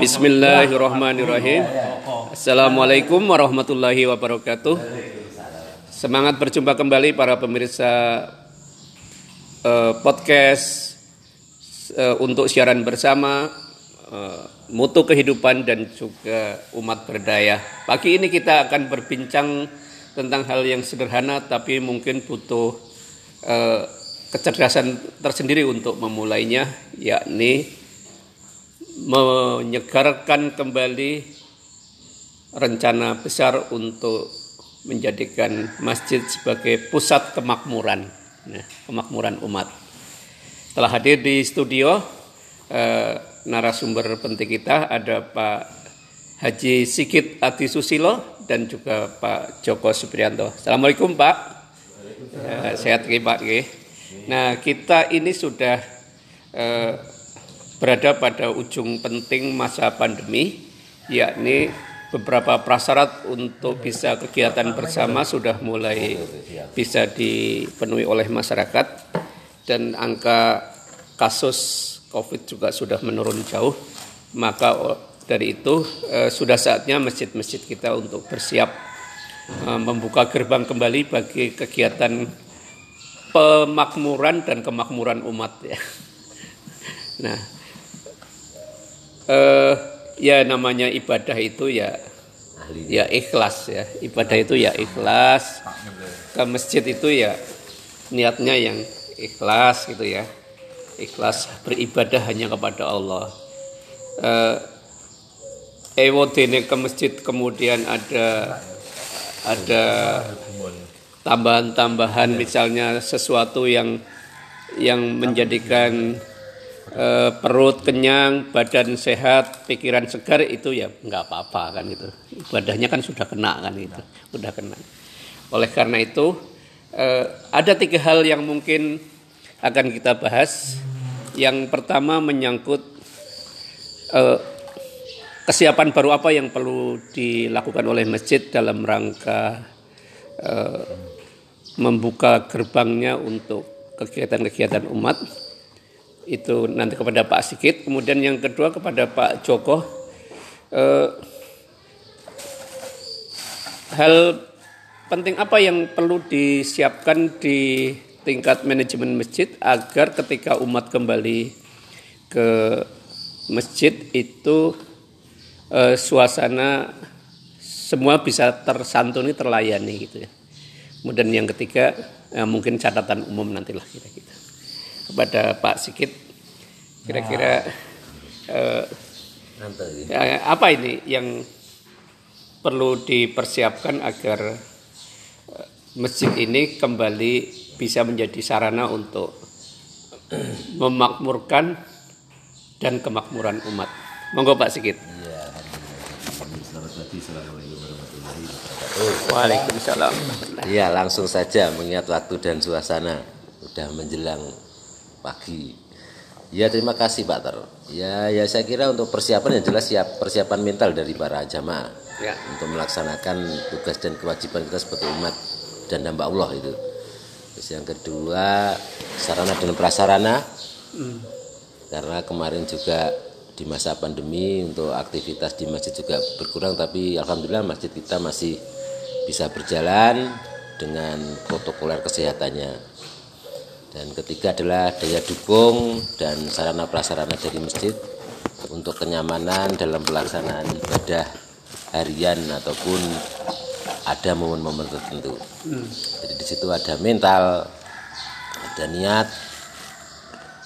Bismillahirrahmanirrahim. Assalamualaikum warahmatullahi wabarakatuh. Semangat berjumpa kembali para pemirsa eh, podcast eh, untuk siaran bersama eh, mutu kehidupan dan juga umat berdaya. Pagi ini kita akan berbincang tentang hal yang sederhana tapi mungkin butuh eh, kecerdasan tersendiri untuk memulainya, yakni menyegarkan kembali rencana besar untuk menjadikan masjid sebagai pusat kemakmuran, ya, kemakmuran umat. Telah hadir di studio eh, narasumber penting kita ada Pak Haji Sigit Adi Susilo dan juga Pak Joko Suprianto. Assalamualaikum Pak. Ya, sehat Pak. Nah kita ini sudah eh, berada pada ujung penting masa pandemi, yakni beberapa prasyarat untuk bisa kegiatan bersama sudah mulai bisa dipenuhi oleh masyarakat dan angka kasus COVID juga sudah menurun jauh. Maka dari itu eh, sudah saatnya masjid-masjid kita untuk bersiap eh, membuka gerbang kembali bagi kegiatan pemakmuran dan kemakmuran umat ya. Nah, uh, ya namanya ibadah itu ya ya ikhlas ya. Ibadah itu ya ikhlas. Ke masjid itu ya niatnya yang ikhlas gitu ya. Ikhlas beribadah hanya kepada Allah. Uh, ewodene ke masjid kemudian ada ada tambahan-tambahan misalnya sesuatu yang yang menjadikan e, perut kenyang, badan sehat, pikiran segar itu ya nggak apa-apa kan itu. Ibadahnya kan sudah kena kan itu, sudah kena. Oleh karena itu e, ada tiga hal yang mungkin akan kita bahas. Yang pertama menyangkut e, kesiapan baru apa yang perlu dilakukan oleh masjid dalam rangka membuka gerbangnya untuk kegiatan-kegiatan umat itu nanti kepada Pak Sigit. Kemudian yang kedua kepada Pak Joko. Eh, hal penting apa yang perlu disiapkan di tingkat manajemen masjid agar ketika umat kembali ke masjid itu eh, suasana semua bisa tersantuni terlayani gitu ya. Kemudian yang ketiga eh, mungkin catatan umum nantilah kira-kira kepada Pak Sikit kira-kira nah. uh, apa ini yang perlu dipersiapkan agar uh, masjid ini kembali bisa menjadi sarana untuk memakmurkan dan kemakmuran umat. Monggo Pak Sikit. Iya, Waalaikumsalam. Iya, langsung saja mengingat waktu dan suasana sudah menjelang pagi. Ya terima kasih Pak Ter. Ya ya saya kira untuk persiapan yang jelas siap persiapan mental dari para jamaah ya. untuk melaksanakan tugas dan kewajiban kita sebagai umat dan hamba Allah itu. Terus yang kedua sarana dan prasarana hmm. karena kemarin juga di masa pandemi untuk aktivitas di masjid juga berkurang tapi alhamdulillah masjid kita masih bisa berjalan dengan protokoler kesehatannya dan ketiga adalah daya dukung dan sarana prasarana dari masjid untuk kenyamanan dalam pelaksanaan ibadah harian ataupun ada momen-momen tertentu. Hmm. Jadi di situ ada mental, ada niat,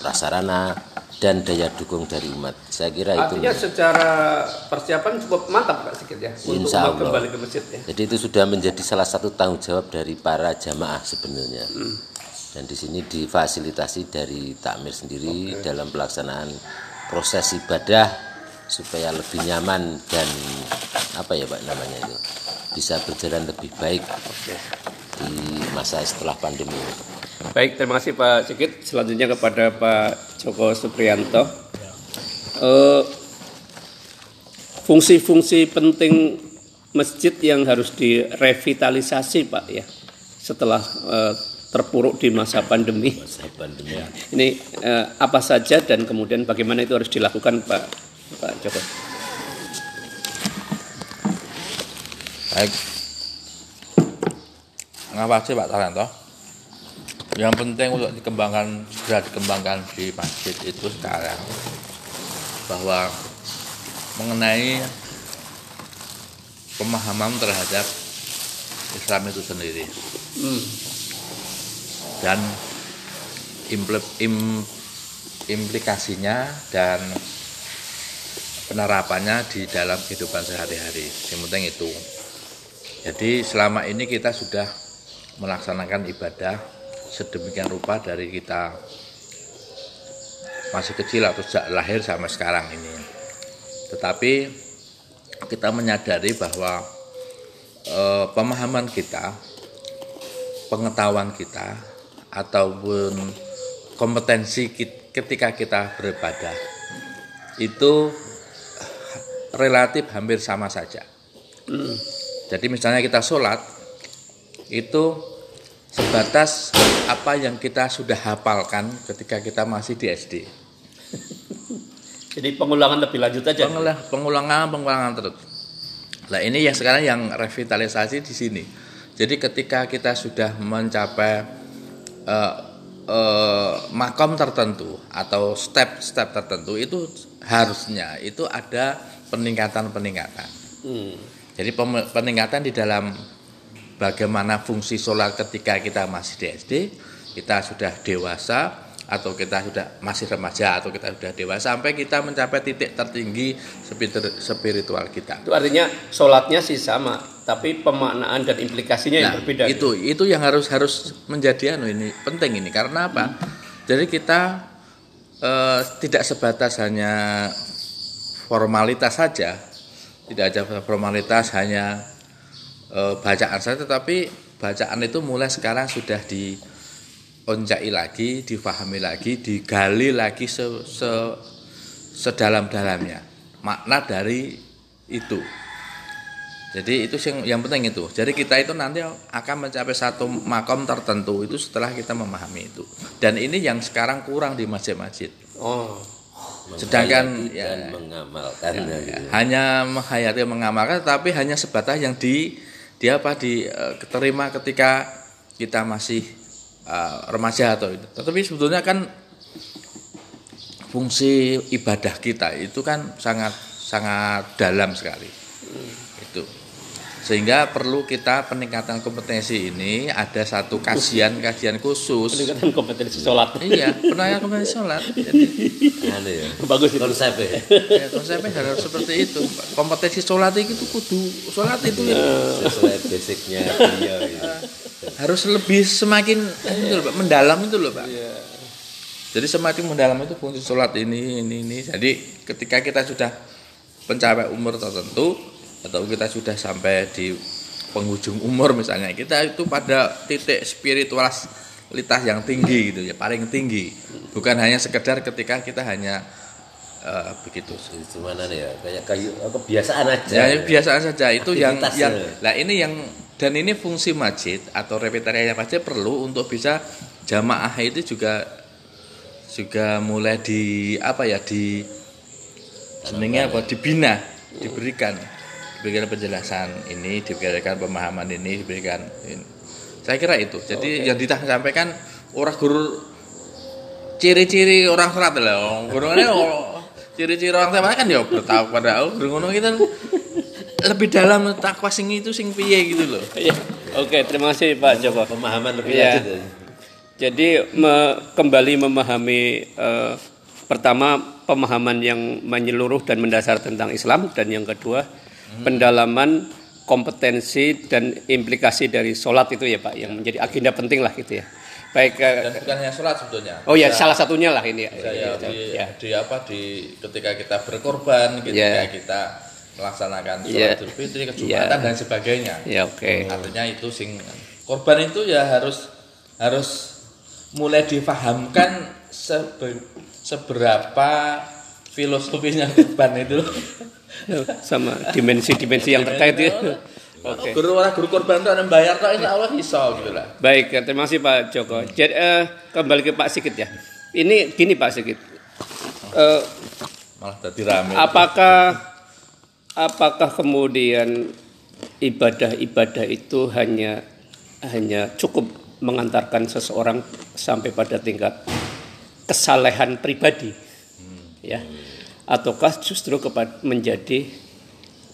prasarana dan daya dukung dari umat. Saya kira Artinya itu. Artinya secara persiapan cukup mantap Pak Sikit ya untuk Insya Allah. kembali ke masjid ya. Jadi itu sudah menjadi salah satu tanggung jawab dari para jamaah sebenarnya. Hmm dan di sini difasilitasi dari takmir sendiri okay. dalam pelaksanaan proses ibadah supaya lebih nyaman dan apa ya pak namanya itu bisa berjalan lebih baik okay. di masa setelah pandemi. Baik, terima kasih Pak Cikit. Selanjutnya kepada Pak Joko Suprianto. Uh, fungsi-fungsi penting masjid yang harus direvitalisasi Pak ya setelah uh, terpuruk di masa pandemi. Masa pandemi. Ya. Ini eh, apa saja dan kemudian bagaimana itu harus dilakukan Pak Pak Joko. Baik. Ngapa sih Pak Taranto? Yang penting untuk dikembangkan segera dikembangkan di masjid itu sekarang bahwa mengenai pemahaman terhadap Islam itu sendiri Hmm. Dan impl- im- implikasinya dan penerapannya di dalam kehidupan sehari-hari. Yang penting itu. Jadi selama ini kita sudah melaksanakan ibadah sedemikian rupa dari kita masih kecil atau sejak lahir sampai sekarang ini. Tetapi kita menyadari bahwa eh, pemahaman kita, pengetahuan kita, ataupun kompetensi ketika kita beribadah itu relatif hampir sama saja. Jadi misalnya kita sholat itu sebatas apa yang kita sudah hafalkan ketika kita masih di SD. Jadi pengulangan lebih lanjut aja. Pengulang, pengulangan, pengulangan terus. Nah ini yang sekarang yang revitalisasi di sini. Jadi ketika kita sudah mencapai eh, eh, makom tertentu atau step-step tertentu itu harusnya itu ada peningkatan-peningkatan. Hmm. Jadi peningkatan di dalam bagaimana fungsi sholat ketika kita masih di SD, kita sudah dewasa atau kita sudah masih remaja atau kita sudah dewasa sampai kita mencapai titik tertinggi spiritu- spiritual kita. Itu artinya sholatnya sih sama, tapi pemaknaan dan implikasinya yang Nah, berbeda. itu itu yang harus harus menjadi anu ini penting ini karena apa? Jadi kita eh, tidak sebatas hanya formalitas saja, tidak aja formalitas hanya eh, bacaan saja, tetapi bacaan itu mulai sekarang sudah dioncai lagi, difahami lagi, digali lagi se, se- sedalam-dalamnya makna dari itu. Jadi itu yang yang penting itu. Jadi kita itu nanti akan mencapai satu makom tertentu itu setelah kita memahami itu. Dan ini yang sekarang kurang di masjid-masjid. Oh, Sedangkan ya, dan mengamalkan ya, gitu. hanya menghayati mengamalkan tapi hanya sebatas yang di dia apa di eh, terima ketika kita masih eh, remaja atau itu. Tetapi sebetulnya kan fungsi ibadah kita itu kan sangat sangat dalam sekali. Itu. Sehingga perlu kita peningkatan kompetensi ini ada satu kajian-kajian khusus. peningkatan kompetensi sholat. iya, peningkatan kompetensi sholat. Jadi, Anu ya. Bagus itu. Konsepnya. ya, konsepnya harus seperti itu. Kompetensi sholat itu kudu sholat itu ya, sesuai basicnya dia gitu. harus lebih semakin itu loh, Pak, mendalam itu loh pak. Jadi semakin mendalam itu fungsi sholat ini ini ini. Jadi ketika kita sudah mencapai umur tertentu atau kita sudah sampai di penghujung umur misalnya. Kita itu pada titik spiritualitas yang tinggi gitu ya paling tinggi. Bukan hanya sekedar ketika kita hanya eh, begitu. Cuman anu ya kayak kayu kebiasaan aja. Ya, biasa saja. Itu yang Aktivitas yang ya. lah ini yang dan ini fungsi masjid atau repetarianya masjid perlu untuk bisa jamaah itu juga juga mulai di apa ya di jenenge apa? dibina diberikan diberikan penjelasan ini diberikan pemahaman ini diberikan ini. saya kira itu jadi yang disampaikan orang guru ciri-ciri orang serat lah guru ini oh, ciri-ciri orang serat kan ya bertahu pada oh guru ngono kita lebih dalam takwa sing itu sing piye gitu loh Iya. Oke, terima kasih Pak Joko. Pemahaman lebih Iya. lanjut. ya. Jadi me- kembali memahami eh, pertama pemahaman yang menyeluruh dan mendasar tentang Islam dan yang kedua pendalaman kompetensi dan implikasi dari sholat itu ya Pak yang menjadi agenda penting lah gitu ya. Baik. eh, dan bukan hanya sholat sebetulnya oh ya salah satunya lah ini ya. ya, Ya, di, ya. di apa di ketika kita berkorban ketika Ya. kita melaksanakan Ya. sholat Idul Fitri kejumatan Ya. dan sebagainya Ya oke. artinya itu sing korban itu ya harus harus mulai difahamkan sebe- seberapa filosofinya korban itu Sama dimensi-dimensi yang terkait ya. Oke. guru orang guru korban itu ada yang bayar kok insya Allah bisa gitu lah Baik, terima kasih Pak Joko. Jadi eh, kembali ke Pak Sigit ya. Ini gini Pak Sigit. Eh, malah jadi rame. Apakah apakah kemudian ibadah-ibadah itu hanya hanya cukup mengantarkan seseorang sampai pada tingkat kesalehan pribadi ya ataukah justru kepada menjadi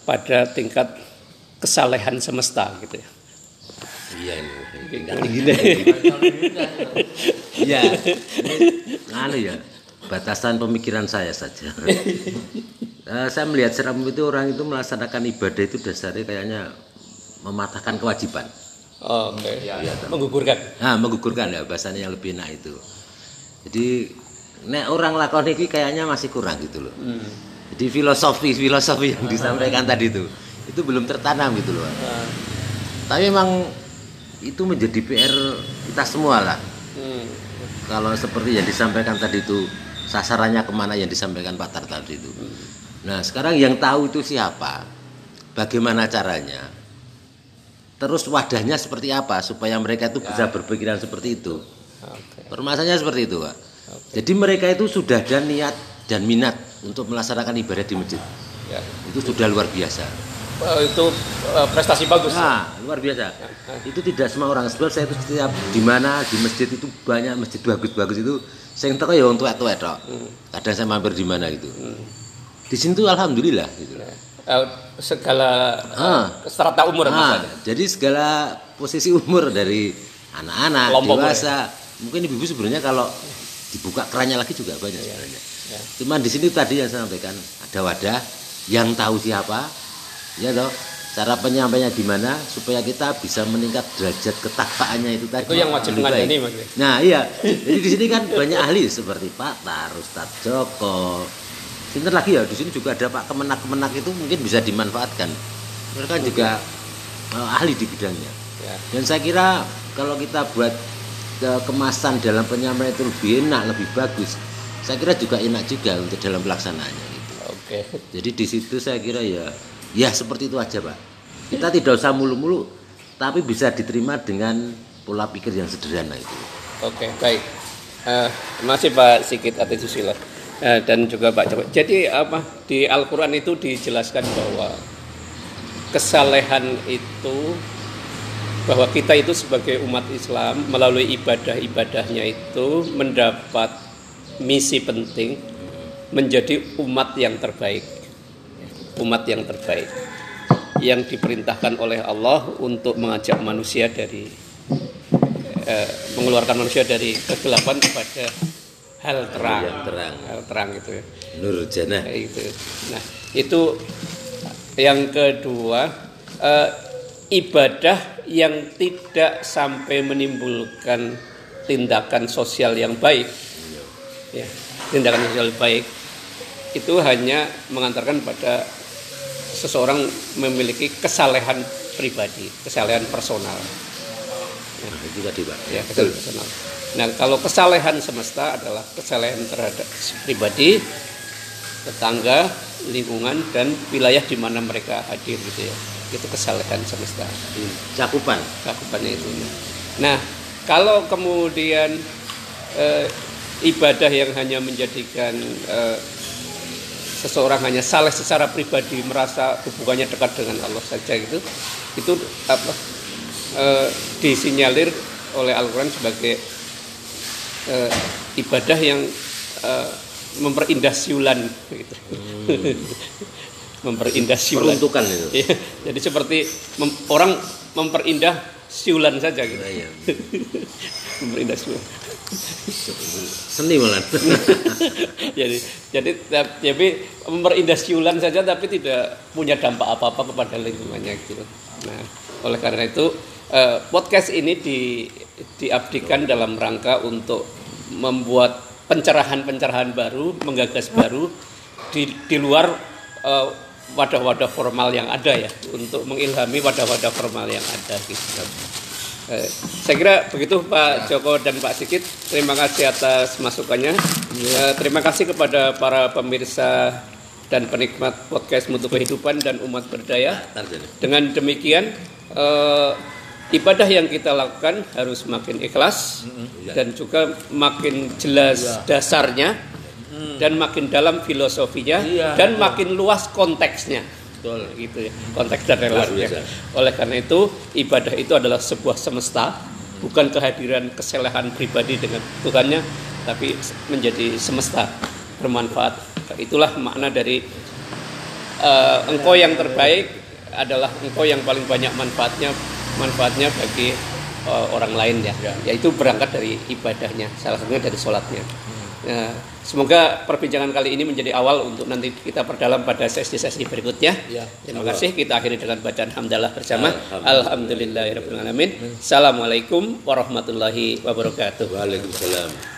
pada tingkat kesalehan semesta gitu ya Iya ini. Nanti gini. Iya. Ini Anu ya. Batasan pemikiran saya saja. Eh, saya melihat seram itu orang itu melaksanakan ibadah itu dasarnya kayaknya mematahkan kewajiban. oke menggugurkan Nah, menggugurkan ya bahasanya yang lebih enak itu. Jadi nek orang lakon ini kayaknya masih kurang gitu loh. Jadi filosofi filosofi yang disampaikan tadi itu itu belum tertanam gitu loh. Tapi memang itu menjadi PR kita semua lah. Hmm. Kalau seperti yang disampaikan tadi itu sasarannya ke mana yang disampaikan Pak Tar tadi itu. Nah sekarang yang tahu itu siapa, bagaimana caranya, terus wadahnya seperti apa supaya mereka itu bisa berpikiran seperti itu. Oke. Permasalahannya seperti itu, Pak. Jadi mereka itu sudah ada niat dan minat untuk melaksanakan ibadah di masjid. Ya. Itu sudah luar biasa. Eh, itu eh, prestasi bagus. Nah, luar biasa. Itu tidak semua orang. Sebab saya itu setiap di mana di masjid itu banyak masjid bagus-bagus itu. Saya teko ya untuk tua tok. Kadang saya mampir di mana gitu. Di sini tuh alhamdulillah gitu. Eh, segala Ah. eh, strata umur Nah, maksudnya. jadi segala posisi umur dari anak-anak, dewasa, mungkin ibu-ibu sebenarnya kalau dibuka kerannya lagi juga banyak sebenarnya. ya. Cuman di sini tadi yang saya sampaikan ada wadah yang tahu siapa, ya toh, cara penyampaiannya gimana supaya kita bisa meningkat derajat ketakwaannya itu tadi. Itu yang wajib Lebih baik. mengadani, Mas. ya? Nah iya, jadi di sini kan banyak ahli seperti Pak Tar, Ustadz Joko. Sinter lagi ya, di sini juga ada Pak Kemenak-Kemenak itu mungkin bisa dimanfaatkan. Mereka juga eh, ahli di bidangnya. Ya. Dan saya kira kalau kita buat kemasan dalam penyampaian itu lebih enak, lebih bagus. Saya kira juga enak juga untuk dalam pelaksanaannya gitu. Oke. Jadi di situ saya kira ya ya seperti itu aja, Pak. Kita tidak usah mulu-mulu tapi bisa diterima dengan pola pikir yang sederhana itu. Oke, baik. Eh, masih Pak Sikit Atisusila eh, dan juga Pak Joko. Jadi apa di Al-Qur'an itu dijelaskan bahwa kesalehan itu bahwa kita itu sebagai umat Islam melalui ibadah-ibadahnya itu mendapat misi penting menjadi umat yang terbaik. Umat yang terbaik yang diperintahkan oleh Allah untuk mengajak manusia dari eh, mengeluarkan manusia dari kegelapan kepada hal terang. Yang terang. Hal terang itu ya. Nur Jannah. Gitu. Nah, itu yang kedua eh, ibadah yang tidak sampai menimbulkan tindakan sosial yang baik. Ya, tindakan sosial baik itu hanya mengantarkan pada seseorang memiliki kesalehan pribadi, kesalehan personal. Nah, itu tadi, Pak. ya kesalehan personal. Nah kalau kesalehan semesta adalah kesalehan terhadap pribadi, tetangga, lingkungan dan wilayah di mana mereka hadir gitu ya. Itu kesalehan semesta. Cakupan. Cakupannya itu. Nah kalau kemudian eh, ibadah yang hanya menjadikan eh, seseorang hanya saleh secara pribadi merasa hubungannya dekat dengan Allah saja gitu itu apa eh, disinyalir oleh Al-Quran sebagai eh, ibadah yang eh, memperindah siulan gitu. memperindah siulan Peruntukan itu. Iya, jadi seperti mem- orang memperindah siulan saja gitu Iya. memperindah siulan Seni malah. jadi jadi tapi memperindah siulan saja tapi tidak punya dampak apa-apa kepada lingkungannya gitu. Nah, oleh karena itu eh, podcast ini di diabdikan dalam rangka untuk membuat pencerahan-pencerahan baru, menggagas baru di di luar eh, wadah-wadah formal yang ada ya untuk mengilhami wadah-wadah formal yang ada gitu. Eh, saya kira begitu Pak Joko dan Pak Sikit. Terima kasih atas masukannya. Eh, terima kasih kepada para pemirsa dan penikmat podcast Mutu Kehidupan dan Umat Berdaya. Jadi. Dengan demikian eh, ibadah yang kita lakukan harus makin ikhlas dan juga makin jelas dasarnya dan makin dalam filosofinya Iya, dan betul. makin luas konteksnya. Betul. Gitu ya. Konteks dan relasinya. Oleh karena itu, ibadah itu adalah sebuah semesta, bukan kehadiran kesalehan pribadi dengan Tuhannya, tapi menjadi semesta bermanfaat. Itulah makna dari eh, engkau yang terbaik adalah engkau yang paling banyak manfaatnya manfaatnya bagi eh, orang lain ya. Yaitu berangkat dari ibadahnya, salah satunya dari sholatnya. Nah, semoga perbincangan kali ini menjadi awal untuk nanti kita perdalam pada sesi-sesi berikutnya. Ya. Terima kasih. Kita akhiri dengan bacaan hamdalah bersama. Alhamdulillahirobbilalamin. Assalamualaikum warahmatullahi wabarakatuh. Waalaikumsalam.